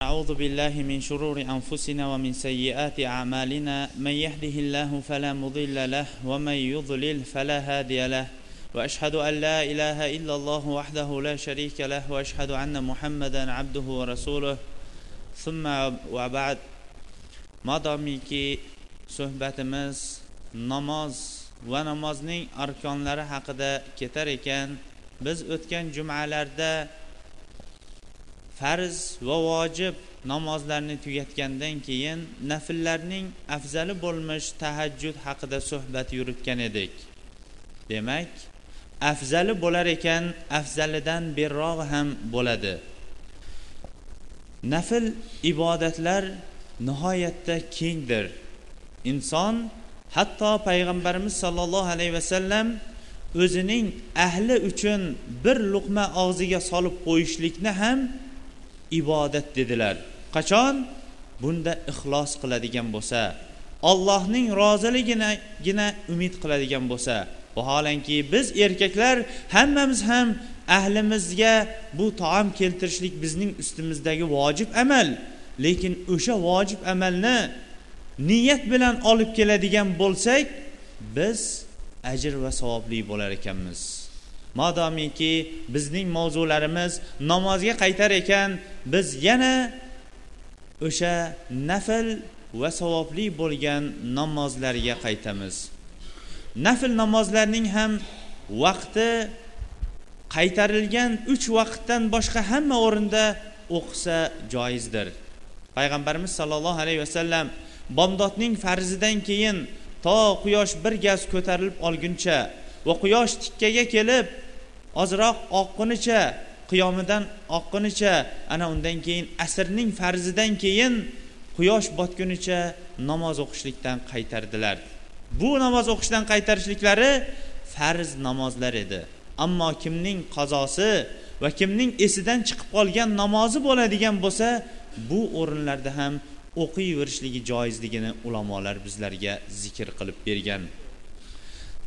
أعوذ بالله من شرور أنفسنا ومن سيئات أعمالنا. من يهده الله فلا مضل له ومن يضلل فلا هادي له. وأشهد أن لا إله إلا الله وحده لا شريك له وأشهد أن محمدا عبده ورسوله. ثم وبعد. modomiki suhbatimiz namoz va namozning arkonlari haqida ketar ekan biz o'tgan jumalarda farz va vojib namozlarni tugatgandan keyin nafllarning afzali bo'lmish tahajjud haqida suhbat yuritgan edik. Demak afzali bo'lar ekan afzalidan berrog'i ham bo'ladi. Nafl ibodatlar nihoyatda kengdir. Inson hatto payg'ambarimiz sollallohu alayhi vasallam o'zining ahli uchun bir luqma og'ziga solib qo'yishlikni ham ibodat dedilar. Qachon? Bunda ixlos qiladigan bo'lsa allohning roziliginagina umid qiladigan bo'lsa. Vaholanki biz erkaklar hammamiz ham ahlimizga bu taom keltirishlik bizning ustimizdagi vojib amal. Lekin o'sha vojib amalni niyat bilan olib keladigan bo'lsak biz ajr va savobli bo'lar ekanmiz. Modomiki bizning mavzularimiz namozga qaytar ekan biz yana o'sha nafl va savobli bo'lgan namozlarga qaytamiz. Nafl namozlarning ham vaqti qaytarilgan uch vaqtdan boshqa hamma o'rinda o'qisa joizdir. Payg'ambarimiz sollallohu alayhi vasallam bomdodning farzidan keyin to quyosh bir gaz ko'tarilib olguncha va quyosh tikkaga kelib ozroq oqqunicha qiyomidan oqqunicha ana undan keyin asrning farzidan keyin quyosh botgunicha namoz o'qishlikdan qaytardilar. Bu namoz o'qishdan qaytarishliklari farz namozlar edi. Ammo kimning qazosi va kimning esidan chiqib qolgan namozi bo'ladigan bo'lsa bu o'rinlarda ham o'qiyverishligi joizligini ulamolar bizlarga zikr qilib bergan.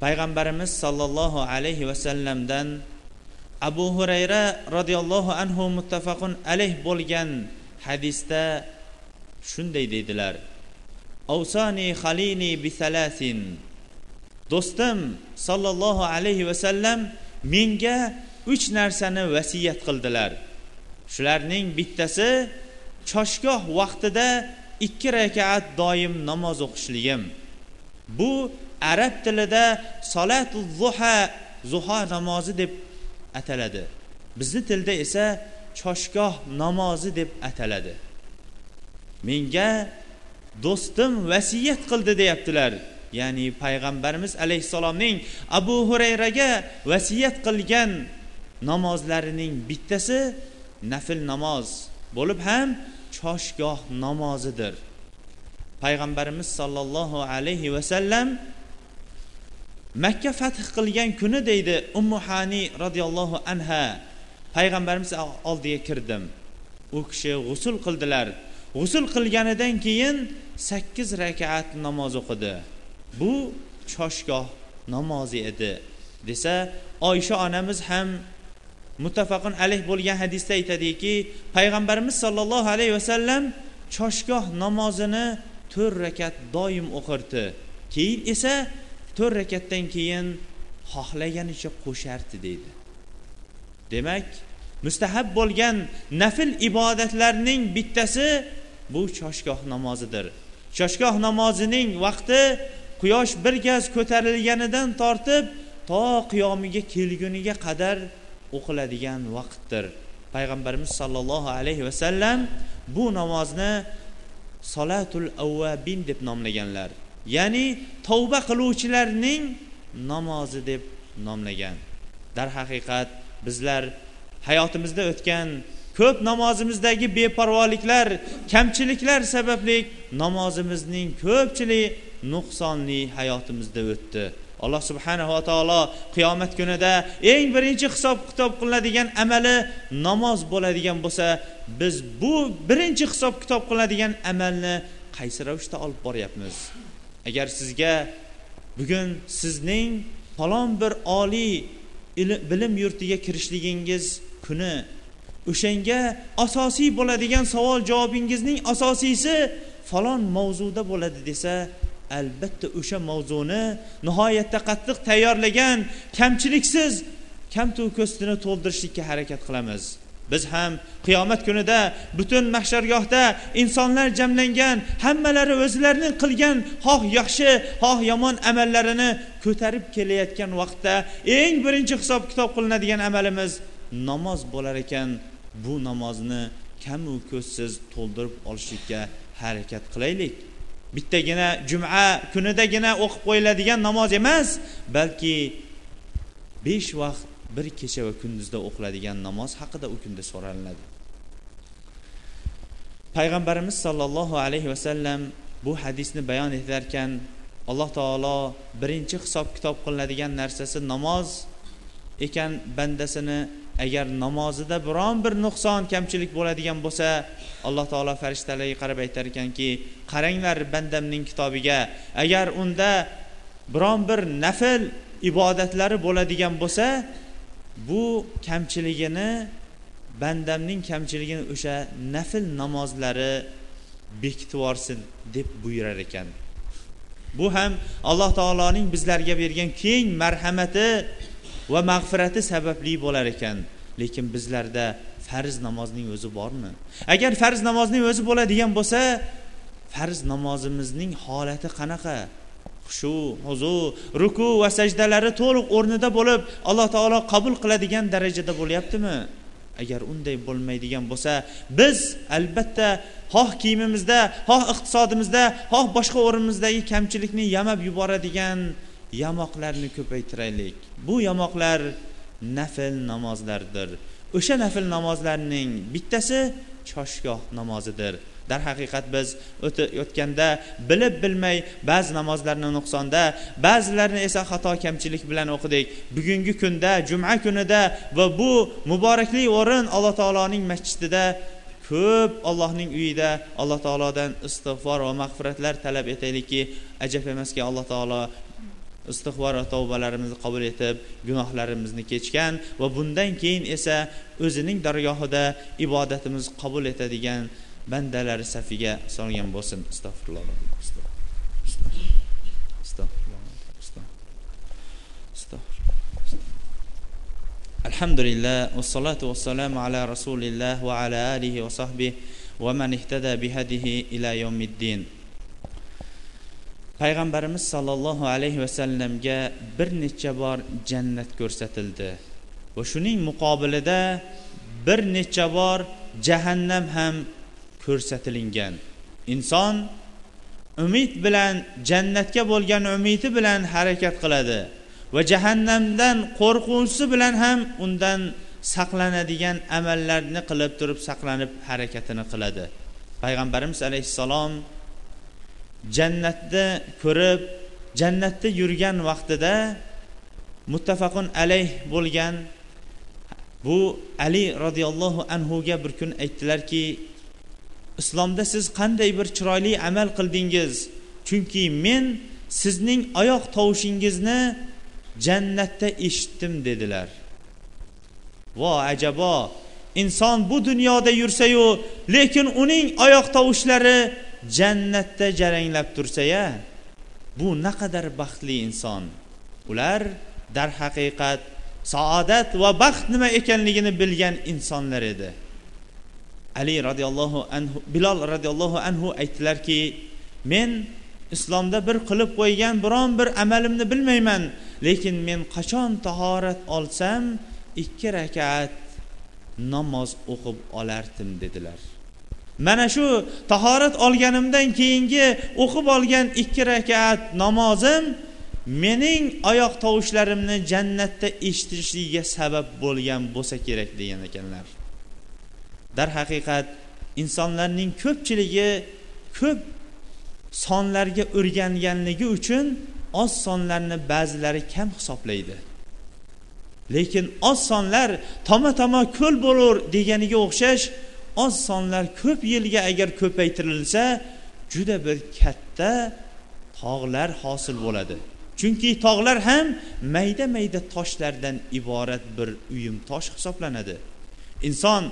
Payg'ambarimiz sollallohu alayhi vasallamdan abu hurayra roziyallohu anhu muttafaqun alayh bo'lgan hadisda shunday deydilar. Avsani halini bisalasin do'stim sollallohu alayhi vasallam menga uch narsani vasiyat qildilar. Shularning bittasi choshgoh vaqtida ikki rakaat doim namoz o'qishligim. Bu arab tilida solatu zuha zuho namozi deb ataladi. Bizni tilda esa choshgoh namozi deb ataladi. Menga do'stim vasiyat qildi deyaptilar. Ya'ni payg'ambarimiz alayhissalomning abu hurayraga vasiyat qilgan namozlarining bittasi nafl namoz bo'lib ham choshgoh namozidir. Payg'ambarimiz sollallohu alayhi vasallam makka fath qilgan kuni deydi ummu hani roziyallohu anha payg'ambarimiz oldiga kirdim. U kishi g'usul qildilar. G'usul qilganidan keyin sakkiz rakat namoz o'qidi. Bu choshgoh namozi edi desa oysha onamiz ham muttafaqun alayh bo'lgan hadisda aytadiki payg'ambarimiz sollallohu alayhi vasallam choshgoh namozini to'rt rakat doim o'qirdi. Keyin esa to'rt rakatdan keyin xohlaganicha qo'shardi deydi. Demak mustahab bo'lgan nafl ibodatlarning bittasi bu choshgoh namozidir. Choshgoh namozining vaqti quyosh bir gaz ko'tarilganidan tortib to qiyomiga kelguniga qadar o'qiladigan vaqtdir. Payg'ambarimiz sollallohu alayhi vasallam bu namozni solatul avvabin deb nomlaganlar. Ya'ni tavba qiluvchilarning namozi deb nomlagan. Darhaqiqat bizlar hayotimizda o'tgan ko'p namozimizdagi beparvoliklar kamchiliklar sababli namozimizning ko'pchilik nuqsonli hayotimizda o'tdi. Alloh subhanahu va taolo qiyomat kunida eng birinchi hisob kitob qilinadigan amali namoz bo'ladigan bo'lsa biz bu birinchi hisob kitob qilinadigan amalni qaysi ravishda olib boryapmiz? Agar sizga bugun sizning falon bir oliy bilim yurtiga kirishligingiz kuni o'shanga asosiy bo'ladigan savol javobingizning asosiysi falon mavzuda bo'ladi desa albatta o'sha mavzuni nihoyatda qattiq tayyorlagan kamchiliksiz kamtu ko'stini to'ldirishlikka harakat qilamiz. Biz ham qiyomat kunida butun mahshargohda insonlar jamlangan hammalari o'zlarining qilgan xoh yaxshi xoh yomon amallarini ko'tarib kelayotgan vaqtda eng birinchi hisob kitob qilinadigan amalimiz namoz bo'lar ekan. Bu namozni kamu ko'zsiz to'ldirib olishlikka harakat qilaylik. Bittagina juma kunidagina o'qib qo'yiladigan namoz emas balki besh vaqt bir kecha va kunduzda o'qiladigan namoz haqida u kunda so'ralinadi. Payg'ambarimiz sollallohu alayhi vasallam bu hadisni bayon etarkan alloh taolo birinchi hisob kitob qilinadigan narsasi namoz ekan bandasini agar namozida biron bir nuqson kamchilik bo'ladigan bo'lsa alloh taolo farishtalarga qarab aytar ekanki qaranglar bandamning kitobiga agar unda biron bir nafl ibodatlari bo'ladigan bo'lsa bu kamchiligini bandamning kamchiligini o'sha nafl namozlari bekitib yuborsin deb buyurar ekan. Bu ham alloh taoloning bizlarga bergan keng marhamati va mag'firati sababli bo'lar ekan. Lekin bizlarda farz namozning o'zi bormi? Agar farz namozning o'zi bo'ladigan bo'lsa farz namozimizning holati qanaqa? Xushu huzu ruku va sajdalari to'liq o'rnida bo'lib alloh taolo qabul qiladigan darajada bo'lyaptimi? Agar unday bo'lmaydigan bo'lsa biz albatta xoh kiyimimizda xoh iqtisodimizda xoh boshqa o'rinimizdagi kamchilikni yamab yuboradigan yamoqlarni ko'paytiraylik. Bu yamoqlar nafl namozlardir. O'sha nafl namozlarning bittasi choshgoh namozidir. Darhaqiqat biz o'tganda bilib bilmay ba'zi namozlarni nuqsonda ba'zilarini esa xato kamchilik bilan o'qidik. Bugungi kunda juma kunida va bu muborakli o'rin alloh taoloning masjidida ko'p allohning uyida alloh taolodan istig'for va mag'firatlar talab etaylikki ajab emaski alloh taolo istig'for va tavbalarimizni qabul etib gunohlarimizni kechgan va bundan keyin esa o'zining dargohida ibodatimiz qabul etadigan bandalari safiga solgan bo'lsin. Astag'firulloh. Alhamdulillah vassalatu vassalamu ala rasulilloh va ala alihi va sahbihi va man ihtada bihadihi ila yomiddin payg'ambarimiz sollallohu alayhi vasallamga bir necha bor jannat ko'rsatildi. Va shuning muqobilida bir necha bor jahannam ham ko'rsatilingan. Inson umid bilan jannatga bo'lgan umidi bilan harakat qiladi va jahannamdan qo'rquvsi bilan ham undan saqlanadigan amallarni qilib turib saqlanib harakatini qiladi. Payg'ambarimiz alayhissalom jannatni ko'rib jannatda yurgan vaqtida muttafaqun alayh bo'lgan bu ali roziyallohu anhuga bir kun aytdilarki islomda siz qanday bir chiroyli amal qildingiz? Chunki men sizning oyoq tovushingizni jannatda eshitdim dedilar. Vo ajabo inson bu dunyoda yursayu lekin uning oyoq tovushlari jannatda jaranglab tursa ya bu naqadar baxtli inson. Ular darhaqiqat saodat va baxt nima ekanligini bilgan insonlar edi. Ali roziyallohu anhu bilol roziyallohu anhu aytdilarki men islomda bir qilib qo'ygan biron bir amalimni bilmayman lekin men qachon tahorat olsam ikki rakat namoz o'qib olardim dedilar. Mana shu tahorat olganimdan keyingi o'qib olgan ikki rakat namozim mening oyoq tovushlarimni jannatda eshitishligiga sabab bo'lgan bo'lsa kerak degan ekanlar. Darhaqiqat insonlarning ko'pchiligi ko'p sonlarga o'rganganligi uchun oz sonlarni ba'zilari kam hisoblaydi. Lekin oz sonlar toma toma ko'l bo'lur deganiga o'xshash oz sonlar ko'p yilga agar ko'paytirilsa juda bir katta tog'lar hosil bo'ladi. Chunki tog'lar ham mayda mayda toshlardan iborat bir uyum tosh hisoblanadi. Inson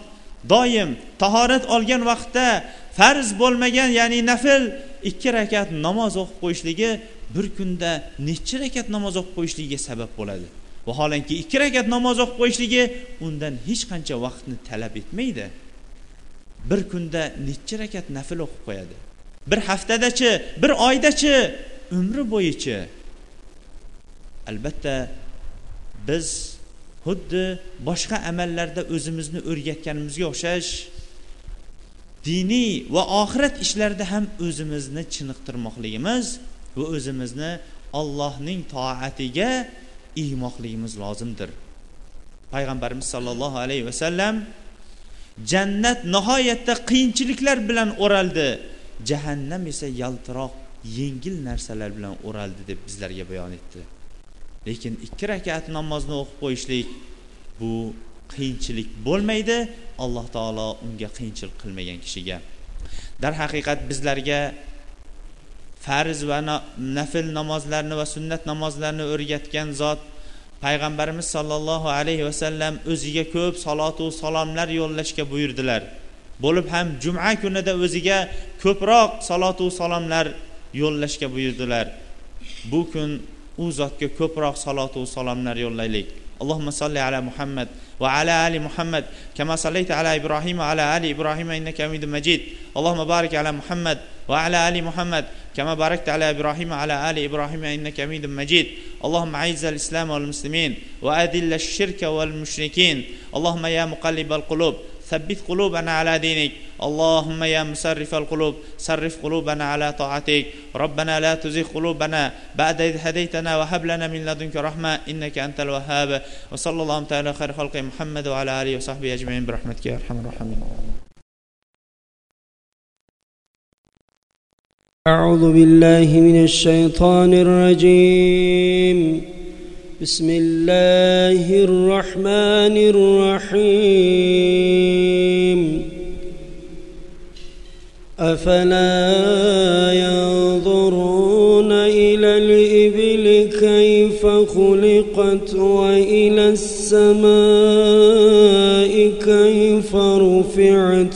doim tahorat olgan vaqtda farz bo'lmagan ya'ni nafl ikki rakat namoz o'qib qo'yishligi bir kunda necha rakat namoz o'qib qo'yishligiga sabab bo'ladi. Vaholanki ikki rakat namoz o'qib qo'yishligi undan hech qancha vaqtni talab etmaydi. Bir kunda necha rakat nafl o'qib qo'yadi? Bir haftadachi bir oydachi umri bo'yicha. Albatta biz xuddi boshqa amallarda o'zimizni o'rgatganimizga o'xshash diniy va oxirat ishlarida ham o'zimizni chiniqtirmoqligimiz va o'zimizni allohning toatiga iymoqligimiz lozimdir. Payg'ambarimiz sollallohu alayhi vasallam jannat nihoyatda qiyinchiliklar bilan o'raldi. Jahannam esa yaltiroq yengil narsalar bilan o'raldi deb bizlarga bayon etdi. Lekin ikki rakat namozni o'qib qo'yishlik bu qiyinchilik bo'lmaydi. Alloh taolo unga qiyinchilik qilmagan kishiga. Darhaqiqat bizlarga farz va nafl namozlarni va sunnat namozlarini o'rgatgan zot payg'ambarimiz sollallohu alayhi vasallam o'ziga ko'p salotu salomlar yo'llashga buyurdilar. Bo'lib ham juma kunida o'ziga ko'proq salotu salomlar yo'llashga buyurdilar. Bu kun u zotga ko'proq salotu salomlar yo'llaylik allohumma salli ala muhammad va ala ali muhammad kama sallaita ala ibrohim va ala ali ibrohim innaka hamidun majid allohumma barik ala muhammad va ala ali muhammad كما باركت على إبراهيم وعلى آل إبراهيم إنك حميد مجيد اللهم أعز الإسلام والمسلمين وأذل الشرك والمشركين اللهم يا مقلب القلوب ثبت قلوبنا على دينك. اللهم يا مسرف القلوب صرف قلوبنا على طاعتك. ربنا لا تزغ قلوبنا بعد إذ هديتنا وهب لنا من لدنك رحمة إنك أنت الوهاب. وصلى الله تعالى خير خلق محمد وعلى آله وصحبه أجمعين برحمتك يا أرحم الراحمين. أعوذ بالله من الشيطان الرجيم. بسم الله الرحمن الرحيم. أفلا ينظرون إلى الإبل كيف خلقت وإلى السماء كيف رفعت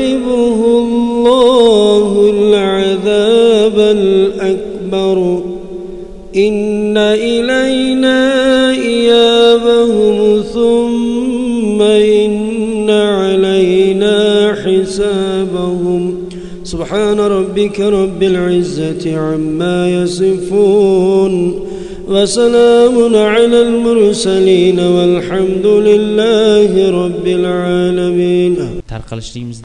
الأكبر. إن إلينا إيابهم ثم إن علينا حسابهم. سبحان ربك رب العزة عما يصفون. وسلام على المرسلين والحمد لله رب العالمين.